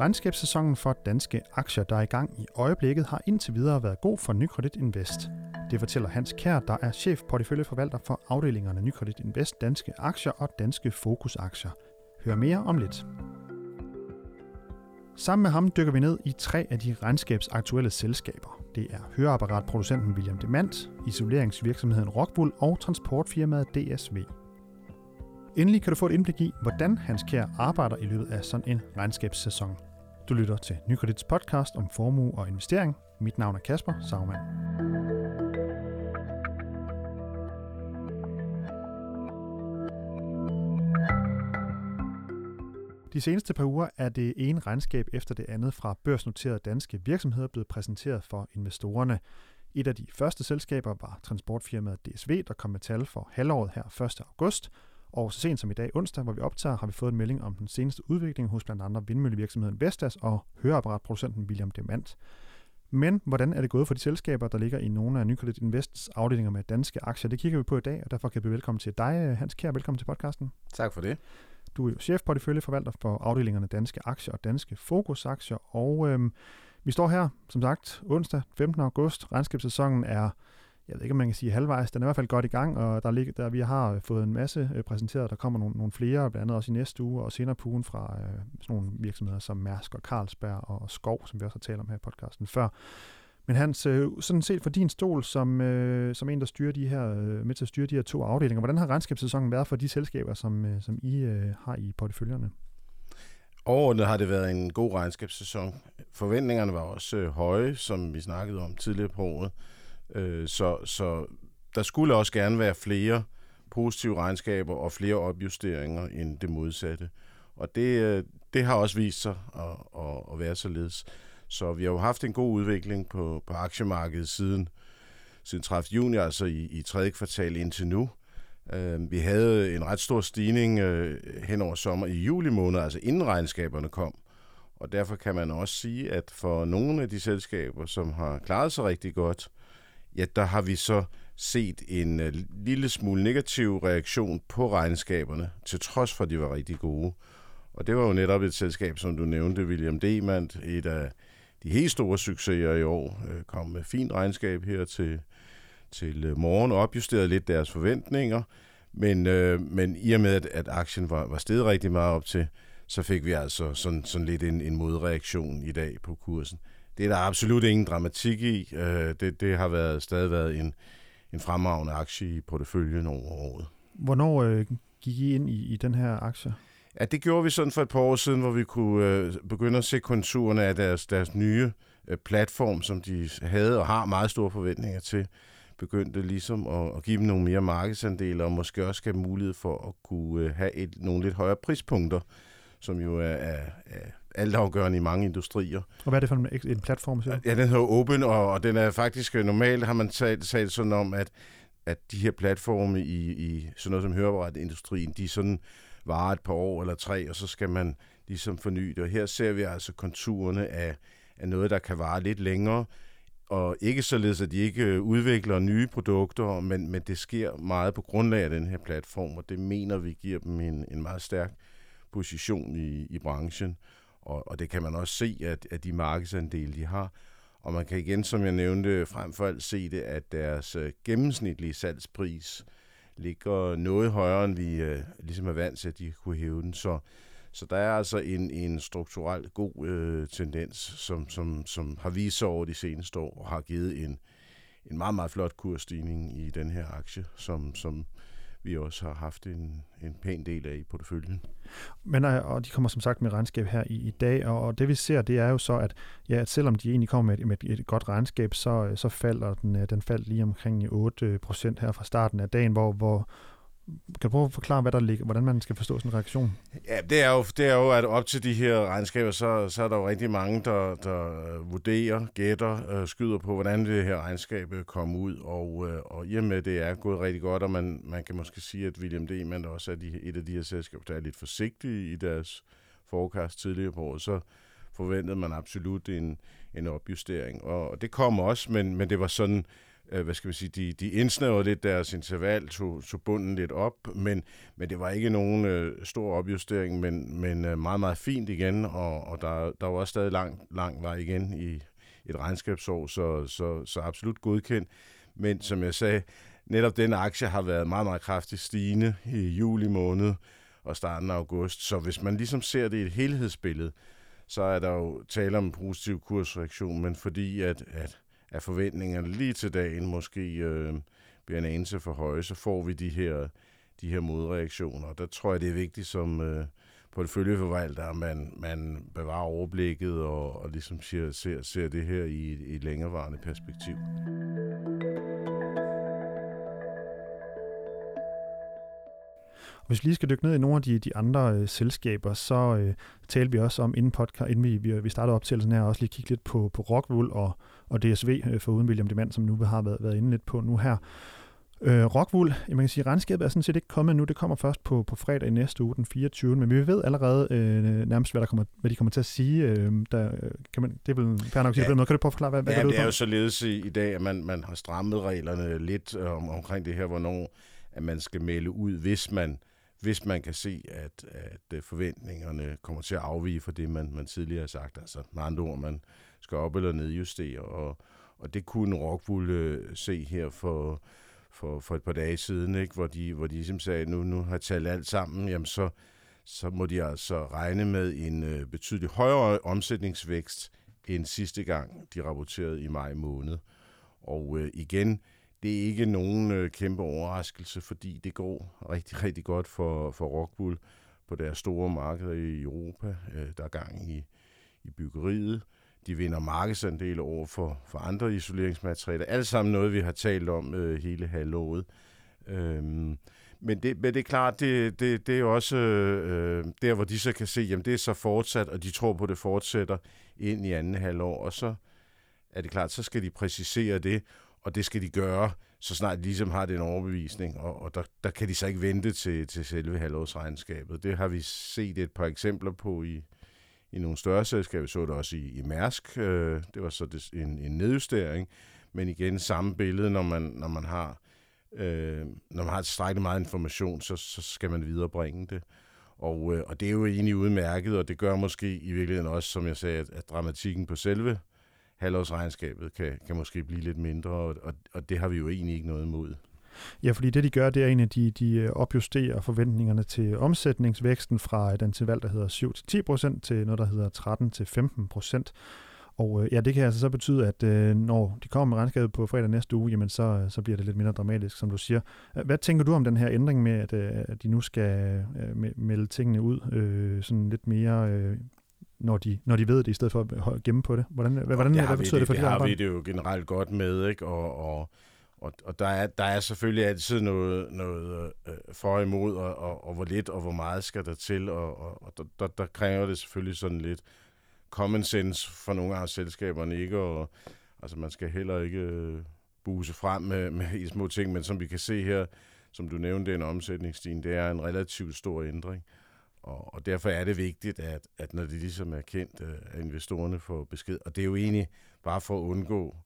Regnskabssæsonen for danske aktier, der er i gang i øjeblikket, har indtil videre været god for Nykredit Invest. Det fortæller Hans Kær, der er chef porteføljeforvalter for afdelingerne Nykredit Invest, Danske Aktier og Danske Fokusaktier. Hør mere om lidt. Sammen med ham dykker vi ned i tre af de regnskabsaktuelle selskaber. Det er høreapparatproducenten William Demant, isoleringsvirksomheden Rockwool og transportfirmaet DSV. Endelig kan du få et indblik i, hvordan Hans Kær arbejder i løbet af sådan en regnskabssæson. Du lytter til Nykredits podcast om formue og investering. Mit navn er Kasper Sagmann. De seneste par uger er det ene regnskab efter det andet fra børsnoterede danske virksomheder blevet præsenteret for investorerne. Et af de første selskaber var transportfirmaet DSV, der kom med tal for halvåret her 1. august, og så sent som i dag onsdag, hvor vi optager, har vi fået en melding om den seneste udvikling hos blandt andre vindmøllevirksomheden Vestas og høreapparatproducenten William Demant. Men hvordan er det gået for de selskaber, der ligger i nogle af Nykredit Invests afdelinger med danske aktier? Det kigger vi på i dag, og derfor kan vi velkommen til dig, Hans Kjær. Velkommen til podcasten. Tak for det. Du er jo chefporteføljeforvalter for afdelingerne Danske Aktier og Danske Fokusaktier, og øhm, vi står her, som sagt, onsdag 15. august. Regnskabssæsonen er jeg ved ikke, om man kan sige halvvejs, den er i hvert fald godt i gang, og der, ligger, der vi har øh, fået en masse øh, præsenteret, der kommer nogle, nogle flere, blandt andet også i næste uge, og senere på ugen fra øh, sådan nogle virksomheder som Mærsk og Carlsberg og Skov, som vi også har talt om her i podcasten før. Men Hans, øh, sådan set for din stol, som, øh, som en, der styrer de her, øh, med til at styre de her to afdelinger, hvordan har regnskabssæsonen været for de selskaber, som, øh, som I øh, har i porteføljerne? Overordnet har det været en god regnskabssæson. Forventningerne var også øh, høje, som vi snakkede om tidligere på året. Øh, Øh, så, så der skulle også gerne være flere positive regnskaber og flere opjusteringer end det modsatte. Og det, øh, det har også vist sig at, at, at være således. Så vi har jo haft en god udvikling på, på aktiemarkedet siden, siden 30. juni, altså i, i tredje kvartal indtil nu. Øh, vi havde en ret stor stigning øh, hen over sommer i juli måned, altså inden regnskaberne kom. Og derfor kan man også sige, at for nogle af de selskaber, som har klaret sig rigtig godt, ja, der har vi så set en uh, lille smule negativ reaktion på regnskaberne, til trods for, at de var rigtig gode. Og det var jo netop et selskab, som du nævnte, William Demand, et af de helt store succeser i år, øh, kom med fint regnskab her til, til øh, morgen, og opjusterede lidt deres forventninger. Men, øh, men i og med, at, at aktien var, var steget rigtig meget op til, så fik vi altså sådan, sådan lidt en, en modreaktion i dag på kursen. Det er der absolut ingen dramatik i. Øh, det, det har været, stadig været en, en fremragende aktie i porteføljen over året. Hvornår øh, gik I ind i, i den her aktie? Ja, det gjorde vi sådan for et par år siden, hvor vi kunne øh, begynde at se konturerne af deres, deres nye øh, platform, som de havde og har meget store forventninger til. Begyndte ligesom at, at give dem nogle mere markedsandele, og måske også have mulighed for at kunne øh, have et, nogle lidt højere prispunkter, som jo er, er, er altafgørende i mange industrier. Og hvad er det for en, en platform? Så? Ja, den hedder Open, og, og den er faktisk øh, normalt, har man talt, talt sådan om, at, at de her platforme i, i sådan noget som høreapparatindustrien, de sådan varer et par år eller tre, og så skal man ligesom forny det. Og her ser vi altså konturerne af, af noget, der kan vare lidt længere, og ikke således, at de ikke øh, udvikler nye produkter, men, men det sker meget på grundlag af den her platform, og det mener vi giver dem en, en meget stærk position i, i branchen. Og, og det kan man også se, at, at de markedsandele, de har. Og man kan igen, som jeg nævnte, frem for alt se det, at deres øh, gennemsnitlige salgspris ligger noget højere, end vi øh, ligesom er vant til, at de kunne hæve den. Så, så der er altså en, en strukturelt god øh, tendens, som, som, som har vist sig over de seneste år, og har givet en, en meget, meget flot kursstigning i den her aktie, som, som vi også har haft en, en pæn del af i porteføljen. Men, øh, og de kommer som sagt med regnskab her i, i dag, og, og det vi ser, det er jo så, at, ja, at selvom de egentlig kommer med, med et, et godt regnskab, så, øh, så falder den, øh, den faldt lige omkring 8 procent her fra starten af dagen, hvor, hvor, kan du prøve at forklare, hvad der ligger, hvordan man skal forstå sådan en reaktion? Ja, det er jo, det er jo at op til de her regnskaber, så, så er der jo rigtig mange, der, der øh, vurderer, gætter, øh, skyder på, hvordan det her regnskab øh, kommer ud. Og, øh, og i og med, det er gået rigtig godt, og man, man kan måske sige, at William Demand også er de, et af de her selskaber, der er lidt forsigtige i deres forecast tidligere på året, så forventede man absolut en, en opjustering. Og, og det kom også, men, men det var sådan øh, hvad skal man sige, de, de indsnævrede lidt deres interval, tog, tog bunden lidt op, men, men det var ikke nogen øh, stor opjustering, men, men øh, meget, meget fint igen, og, og der, der var også stadig lang, lang vej igen i et regnskabsår, så, så, så absolut godkendt. Men som jeg sagde, netop den aktie har været meget, meget kraftigt stigende i juli måned og starten af august. Så hvis man ligesom ser det i et helhedsbillede, så er der jo tale om en positiv kursreaktion, men fordi at, at, at forventningerne lige til dagen måske øh, bliver en anelse for høje, så får vi de her, de her modreaktioner. Der tror jeg, det er vigtigt som øh, porteføljeforvalter, at man, man bevarer overblikket og, og ligesom ser, ser, ser det her i et, i et længerevarende perspektiv. Hvis vi lige skal dykke ned i nogle af de, de andre øh, selskaber, så øh, talte vi også om inden podcast, inden vi, vi, vi startede optagelsen her, også lige kigge lidt på, på Rockwool og, og DSV øh, for uden William Demand, som nu har været, været inde lidt på nu her. Øh, Rockwool, man kan sige, at regnskabet er sådan set ikke kommet nu. Det kommer først på, på fredag i næste uge, den 24. Men vi ved allerede øh, nærmest, hvad, der kommer, hvad de kommer til at sige. Øh, der, øh, kan man, det er vel fair nok sige ja. noget. Kan du prøve at forklare, hvad, hvad ja, det, det er jo således i, i dag, at man, man har strammet reglerne lidt øh, om, omkring det her, hvornår at man skal melde ud, hvis man hvis man kan se, at, at øh, forventningerne kommer til at afvige fra det, man, man tidligere har sagt. Altså med andre ord, man skal op eller nedjustere, og, og det kunne Rockwool øh, se her for, for, for et par dage siden, ikke? Hvor, de, hvor de ligesom sagde, nu, nu har talt alt sammen, jamen så, så må de altså regne med en øh, betydelig højere omsætningsvækst end sidste gang, de rapporterede i maj måned. Og øh, igen, det er ikke nogen øh, kæmpe overraskelse, fordi det går rigtig, rigtig godt for, for Rockwool på deres store markeder i Europa. Øh, der er gang i, i byggeriet. De vinder markedsandele over for, for andre isoleringsmaterialer. Alt sammen noget, vi har talt om øh, hele halvåret. Øhm, men, det, men det er klart, det, det, det er også øh, der, hvor de så kan se, jamen det er så fortsat, og de tror på, at det fortsætter ind i anden halvår. Og så er det klart, så skal de præcisere det og det skal de gøre, så snart de ligesom har den overbevisning, og, og der, der kan de så ikke vente til, til selve halvårsregnskabet. Det har vi set et par eksempler på i, i nogle større selskaber. Vi så det også i, i Mærsk. Øh, det var så det, en, en nedjustering, men igen samme billede, når man, når man har øh, når man har tilstrækkeligt meget information, så, så skal man viderebringe det. Og, øh, og det er jo egentlig udmærket, og det gør måske i virkeligheden også, som jeg sagde, at, at dramatikken på selve halvårsregnskabet kan, kan måske blive lidt mindre, og, og, og det har vi jo egentlig ikke noget imod. Ja, fordi det de gør, det er egentlig, at de, de øh, opjusterer forventningerne til omsætningsvæksten fra et interval, der hedder 7-10% til noget, der hedder 13-15%. Og øh, ja, det kan altså så betyde, at øh, når de kommer med regnskabet på fredag næste uge, jamen så, øh, så bliver det lidt mindre dramatisk, som du siger. Øh, hvad tænker du om den her ændring med, at, at de nu skal melde tingene ud øh, sådan lidt mere når de, når de ved det, i stedet for at gemme på det? Hvordan, hvordan, det hvad betyder det, det for det det har vi det jo generelt godt med, ikke? Og, og, og, og der, er, der er selvfølgelig altid noget, noget øh, for og imod, og, og, og hvor lidt og hvor meget skal der til, og, og, og der, der, der kræver det selvfølgelig sådan lidt common sense for nogle af selskaberne, ikke? Og, altså man skal heller ikke øh, buse frem med, med små ting, men som vi kan se her, som du nævnte, en omsætningsstigning, det er en relativt stor ændring. Og, og derfor er det vigtigt, at, at når det ligesom er kendt, øh, at investorerne får besked. Og det er jo egentlig bare for at undgå,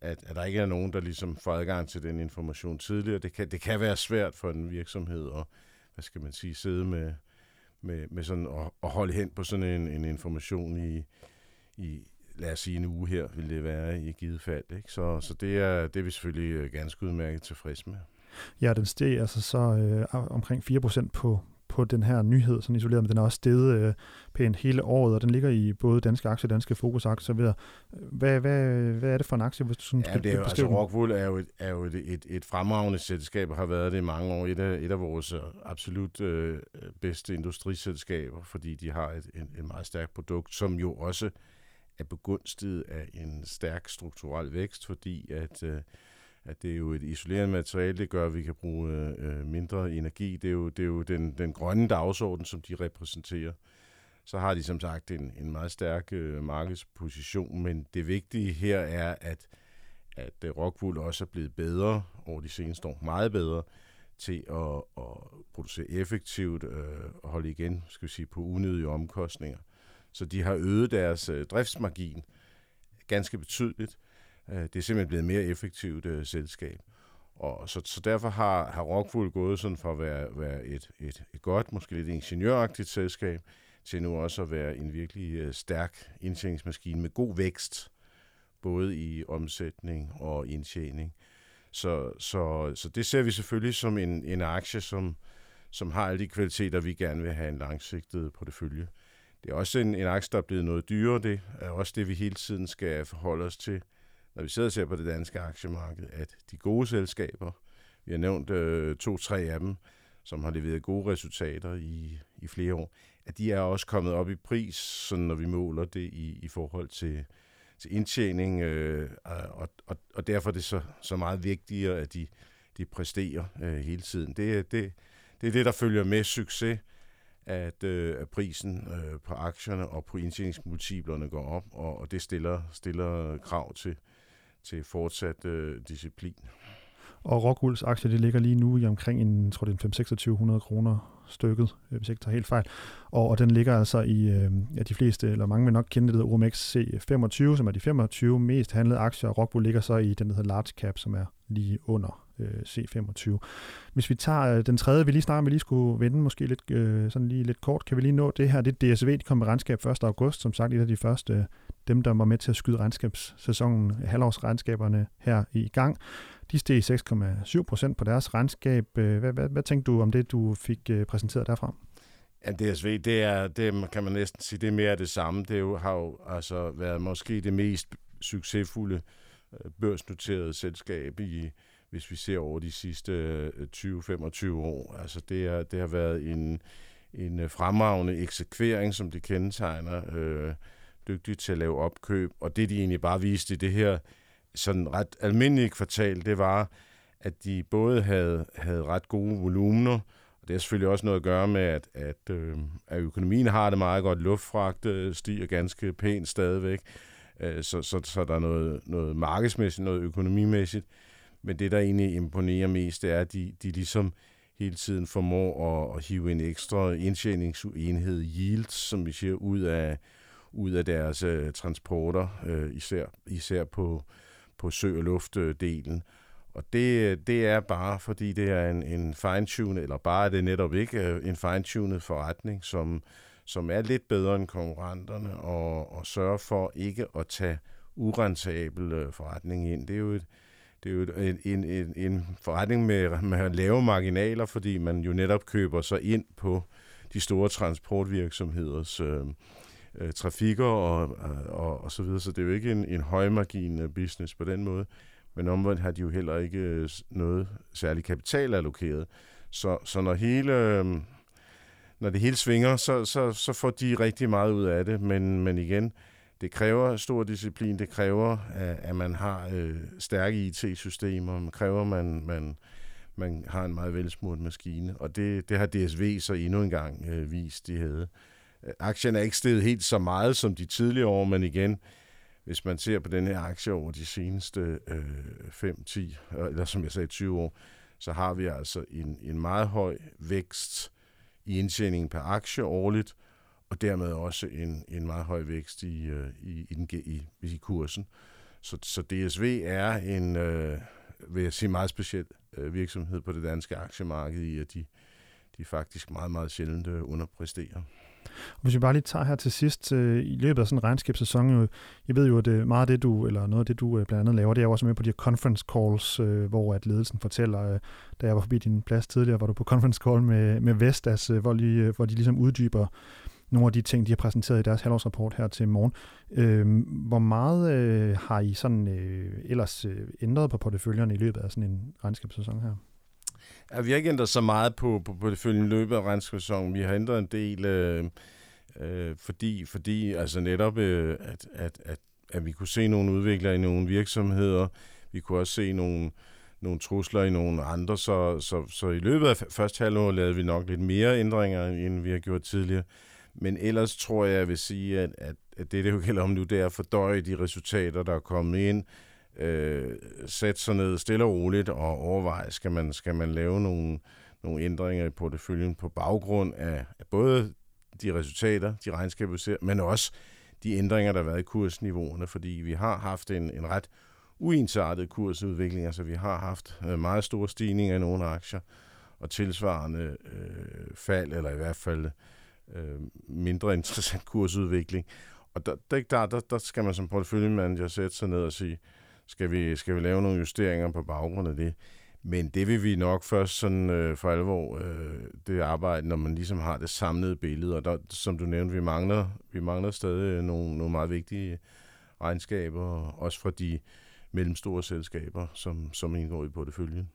at, at der ikke er nogen, der ligesom får adgang til den information tidligere. Det kan, det kan være svært for en virksomhed at, hvad skal man sige, sidde med, med, med sådan at, at holde hen på sådan en, en information i, i, lad os sige en uge her, vil det være i givet fald. Ikke? Så, så det, er, det er vi selvfølgelig øh, ganske udmærket tilfreds med. Ja, den steg altså så øh, omkring 4% på, på den her nyhed, sådan isoleret, men den er også steget øh, pænt hele året, og den ligger i både danske aktier og danske fokusaktier. Hvad, hvad, hvad er det for en aktie, hvis du sådan ja, det er jo, altså, Rockwool er jo, et, er jo et, et, et fremragende selskab, og har været det i mange år. Et af, et af vores øh, absolut øh, bedste industriselskaber, fordi de har et, et, et meget stærkt produkt, som jo også er begunstiget af en stærk strukturel vækst, fordi at øh, at det er jo et isolerende materiale, det gør, at vi kan bruge øh, øh, mindre energi. Det er jo, det er jo den, den grønne dagsorden, som de repræsenterer. Så har de som sagt en, en meget stærk øh, markedsposition, men det vigtige her er, at, at øh, Rockwool også er blevet bedre over de seneste år, meget bedre, til at, at producere effektivt øh, og holde igen skal vi sige, på unødige omkostninger. Så de har øget deres øh, driftsmargin ganske betydeligt, Øh, Øh, det er simpelthen blevet et mere effektivt øh, selskab. Og så, så derfor har, har Rockwool gået sådan fra at være, være et, et, et godt, måske lidt ingeniøragtigt selskab, til nu også at være en virkelig øh, stærk indtjeningsmaskine med god vækst, både i omsætning og indtjening. Så, så, så det ser vi selvfølgelig som en, en aktie, som, som har alle de kvaliteter, vi gerne vil have en langsigtet portefølje. Det er også en, en aktie, der er blevet noget dyrere. Det er også det, vi hele tiden skal forholde os til, når vi sidder og ser på det danske aktiemarked, at de gode selskaber, vi har nævnt øh, to-tre af dem, som har leveret gode resultater i, i flere år, at de er også kommet op i pris, sådan når vi måler det i, i forhold til, til indtjening, øh, og, og, og derfor er det så, så meget vigtigere, at de, de præsterer øh, hele tiden. Det, det, det er det, der følger med succes, at, øh, at prisen øh, på aktierne og på indtjeningsmultiplerne går op, og, og det stiller, stiller krav til, til fortsat øh, disciplin. Og Rockwools aktie, det ligger lige nu i omkring en, tror det er 5-2600 kroner stykket, øh, hvis jeg ikke tager helt fejl. Og, og den ligger altså i, øh, ja, de fleste, eller mange vil nok kende det, OMX C25, som er de 25 mest handlede aktier, og Rockwool ligger så i den, der hedder Large Cap, som er lige under øh, C25. Hvis vi tager øh, den tredje, vi lige snakker, vi lige skulle vende måske lidt, øh, sådan lige lidt kort, kan vi lige nå det her, det er DSV, de kom med regnskab 1. august, som sagt et af de første, dem der var med til at skyde regnskabssæsonen, halvårsregnskaberne her i gang. De steg 6,7 procent på deres regnskab. Øh, hvad, hvad, hvad tænkte du om det, du fik øh, præsenteret derfra? Ja, DSV, det er, det kan man næsten sige, det er mere det samme. Det jo, har jo altså været måske det mest succesfulde øh, børsnoterede selskab i, hvis vi ser over de sidste 20-25 år. Altså det, er, det har været en, en fremragende eksekvering, som det kendetegner, øh, dygtige til at lave opkøb, og det de egentlig bare viste i det her sådan ret almindelige kvartal, det var, at de både havde, havde ret gode volumener, og det har selvfølgelig også noget at gøre med, at, at, øh, at økonomien har det meget godt. Luftfragt øh, stiger ganske pænt stadigvæk, øh, så, så, så der er noget, noget markedsmæssigt, noget økonomimæssigt. Men det, der egentlig imponerer mest, det er, at de, de ligesom hele tiden formår at, at hive en ekstra indtjeningsenhed, yield, som vi siger, ud af, ud af deres øh, transporter, øh, især, især på, på sø- og luftdelen. Og det, det er bare, fordi det er en, en fine-tunet, eller bare er det netop ikke øh, en fine-tunet forretning, som, som er lidt bedre end konkurrenterne, og, og sørger for ikke at tage urentabel øh, forretning ind. Det er jo, et, det er jo et, en, en, en forretning med, med lave marginaler, fordi man jo netop køber sig ind på de store transportvirksomheders øh, øh, trafikker og, øh, og, og så videre. Så det er jo ikke en, en højmargin øh, business på den måde. Men omvendt har de jo heller ikke øh, noget særlig kapital allokeret. Så, så når hele... Øh, når det hele svinger, så, så, så får de rigtig meget ud af det. Men, men igen, det kræver stor disciplin, det kræver, at, at man har øh, stærke IT-systemer, det kræver, at man, man, man har en meget velsmurt maskine, og det, det har DSV så endnu en gang øh, vist, de havde. Øh, aktien er ikke steget helt så meget som de tidligere år, men igen, hvis man ser på den her aktie over de seneste øh, 5-10, øh, eller som jeg sagde 20 år, så har vi altså en, en meget høj vækst i indtjeningen per aktie årligt, og dermed også en, en meget høj vækst i, øh, i, i, den, i, i kursen. Så, så DSV er en, øh, vil jeg sige, meget speciel øh, virksomhed på det danske aktiemarked i, at de, de faktisk meget, meget sjældent øh, underpresterer. Hvis vi bare lige tager her til sidst, øh, i løbet af sådan en regnskabssæson, øh, jeg ved jo, at øh, meget af det, du, eller noget af det, du øh, blandt andet laver, det er jo også med på de her conference calls, øh, hvor at ledelsen fortæller, øh, da jeg var forbi din plads tidligere, var du på conference call med, med Vestas, øh, hvor, lige, øh, hvor de ligesom uddyber nogle af de ting, de har præsenteret i deres halvårsrapport her til morgen. Øh, hvor meget øh, har I sådan øh, ellers øh, ændret på porteføljerne i løbet af sådan en regnskabssæson her? Ja, vi har ikke ændret så meget på, på, på det følgende løbet af regnskabssæsonen. Vi har ændret en del, øh, øh, fordi, fordi altså netop, øh, at, at, at, at vi kunne se nogle udviklere i nogle virksomheder. Vi kunne også se nogle, nogle trusler i nogle andre. Så, så, så i løbet af første halvår lavede vi nok lidt mere ændringer, end vi har gjort tidligere. Men ellers tror jeg, jeg vil sige, at, at, at det, det jo gælder om nu, det er at fordøje de resultater, der er kommet ind øh, Øh, sætte sig ned stille og roligt og overveje, skal man, skal man lave nogle, nogle ændringer i porteføljen på baggrund af, af både de resultater, de regnskaber, vi ser, men også de ændringer, der har været i kursniveauerne, fordi vi har haft en, en ret uensartet kursudvikling. Altså vi har haft øh, meget store stigninger i nogle aktier, og tilsvarende øh, fald, eller i hvert fald øh, mindre interessant kursudvikling. Og der, der, der, der, skal man som porteføljemanager sætte sig ned og sige, skal vi, skal vi lave nogle justeringer på baggrund af det? Men det vil vi nok først sådan øh, for alvor øh, det arbejde, når man ligesom har det samlede billede. Og der, som du nævnte, vi mangler, vi mangler stadig nogle, nogle meget vigtige regnskaber, også fra de mellemstore selskaber, som, som indgår i porteføljen.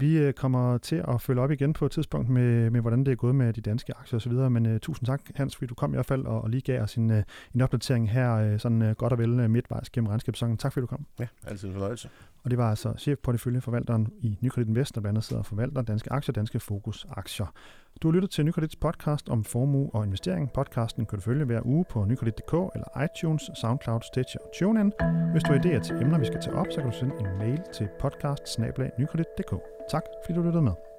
Vi øh, kommer til at følge op igen på et tidspunkt med, med hvordan det er gået med de danske aktier osv., men uh, tusind tak, Hans, fordi du kom i hvert fald og, og lige gav os en, uh, en opdatering her, uh, sådan uh, godt og vel uh, midtvejs gennem regnskabssæsonen. Tak fordi du kom. Ja, altid en fornøjelse. Og det var altså chefporteføljeforvalteren i Nykredit Invest, der blandt andet sidder og forvalter danske aktier, danske fokusaktier. Du har lyttet til Nykredits podcast om formue og investering. Podcasten kan du følge hver uge på nykredit.dk eller iTunes, SoundCloud, Stitcher og TuneIn. Hvis du har idéer til emner, vi skal tage op, så kan du sende en mail til podcast Tak fordi du lyttede med.